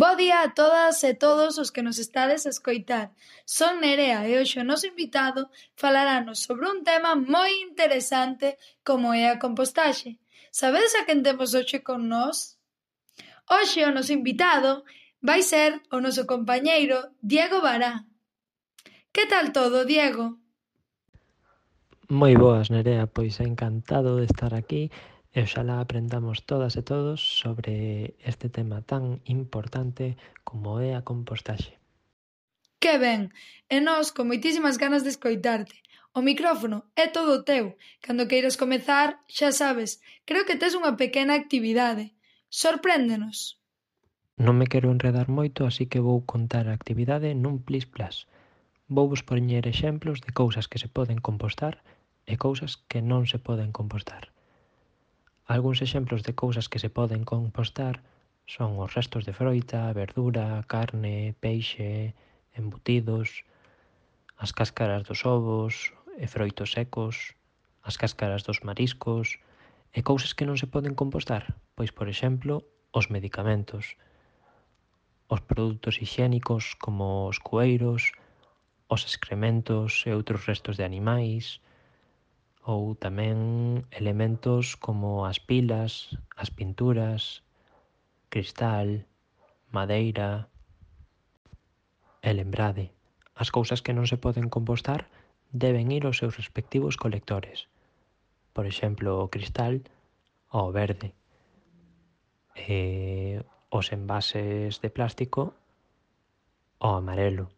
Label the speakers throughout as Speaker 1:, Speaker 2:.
Speaker 1: Bo día a todas e todos os que nos estades a escoitar. Son Nerea e hoxe o noso invitado falaranos sobre un tema moi interesante como é a compostaxe. Sabedes a quen temos hoxe con nós? Hoxe o noso invitado vai ser o noso compañeiro Diego Bará. Que tal todo, Diego?
Speaker 2: Moi boas, Nerea, pois encantado de estar aquí E oxalá aprendamos todas e todos sobre este tema tan importante como é a compostaxe.
Speaker 1: Que ben! E nós con moitísimas ganas de escoitarte. O micrófono é todo teu. Cando queiras comezar, xa sabes, creo que tes unha pequena actividade. Sorpréndenos.
Speaker 2: Non me quero enredar moito, así que vou contar a actividade nun plis plas. Vou vos poñer exemplos de cousas que se poden compostar e cousas que non se poden compostar. Algúns exemplos de cousas que se poden compostar son os restos de froita, verdura, carne, peixe, embutidos, as cáscaras dos ovos e froitos secos, as cáscaras dos mariscos e cousas que non se poden compostar, pois, por exemplo, os medicamentos, os produtos higiénicos como os cueiros, os excrementos e outros restos de animais, ou tamén elementos como as pilas, as pinturas, cristal, madeira... E lembrade, as cousas que non se poden compostar deben ir aos seus respectivos colectores. Por exemplo, o cristal ao verde. E os envases de plástico ao amarelo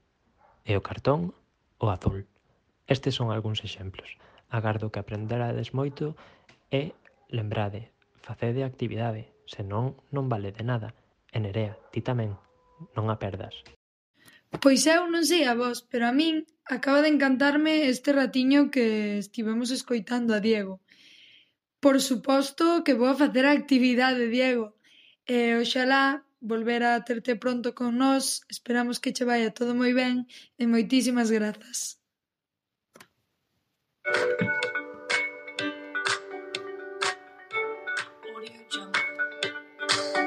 Speaker 2: e o cartón ao azul. Estes son algúns exemplos. Agardo que aprenderades moito e, lembrade, facede actividade, senón non vale de nada. E Nerea, ti tamén, non a perdas.
Speaker 1: Pois eu non sei a vos, pero a min acaba de encantarme este ratiño que estivemos escoitando a Diego. Por suposto que vou a facer a actividade, Diego. E oxalá volver a terte pronto con nós. Esperamos que che vaya todo moi ben e moitísimas grazas. Audio Jungle.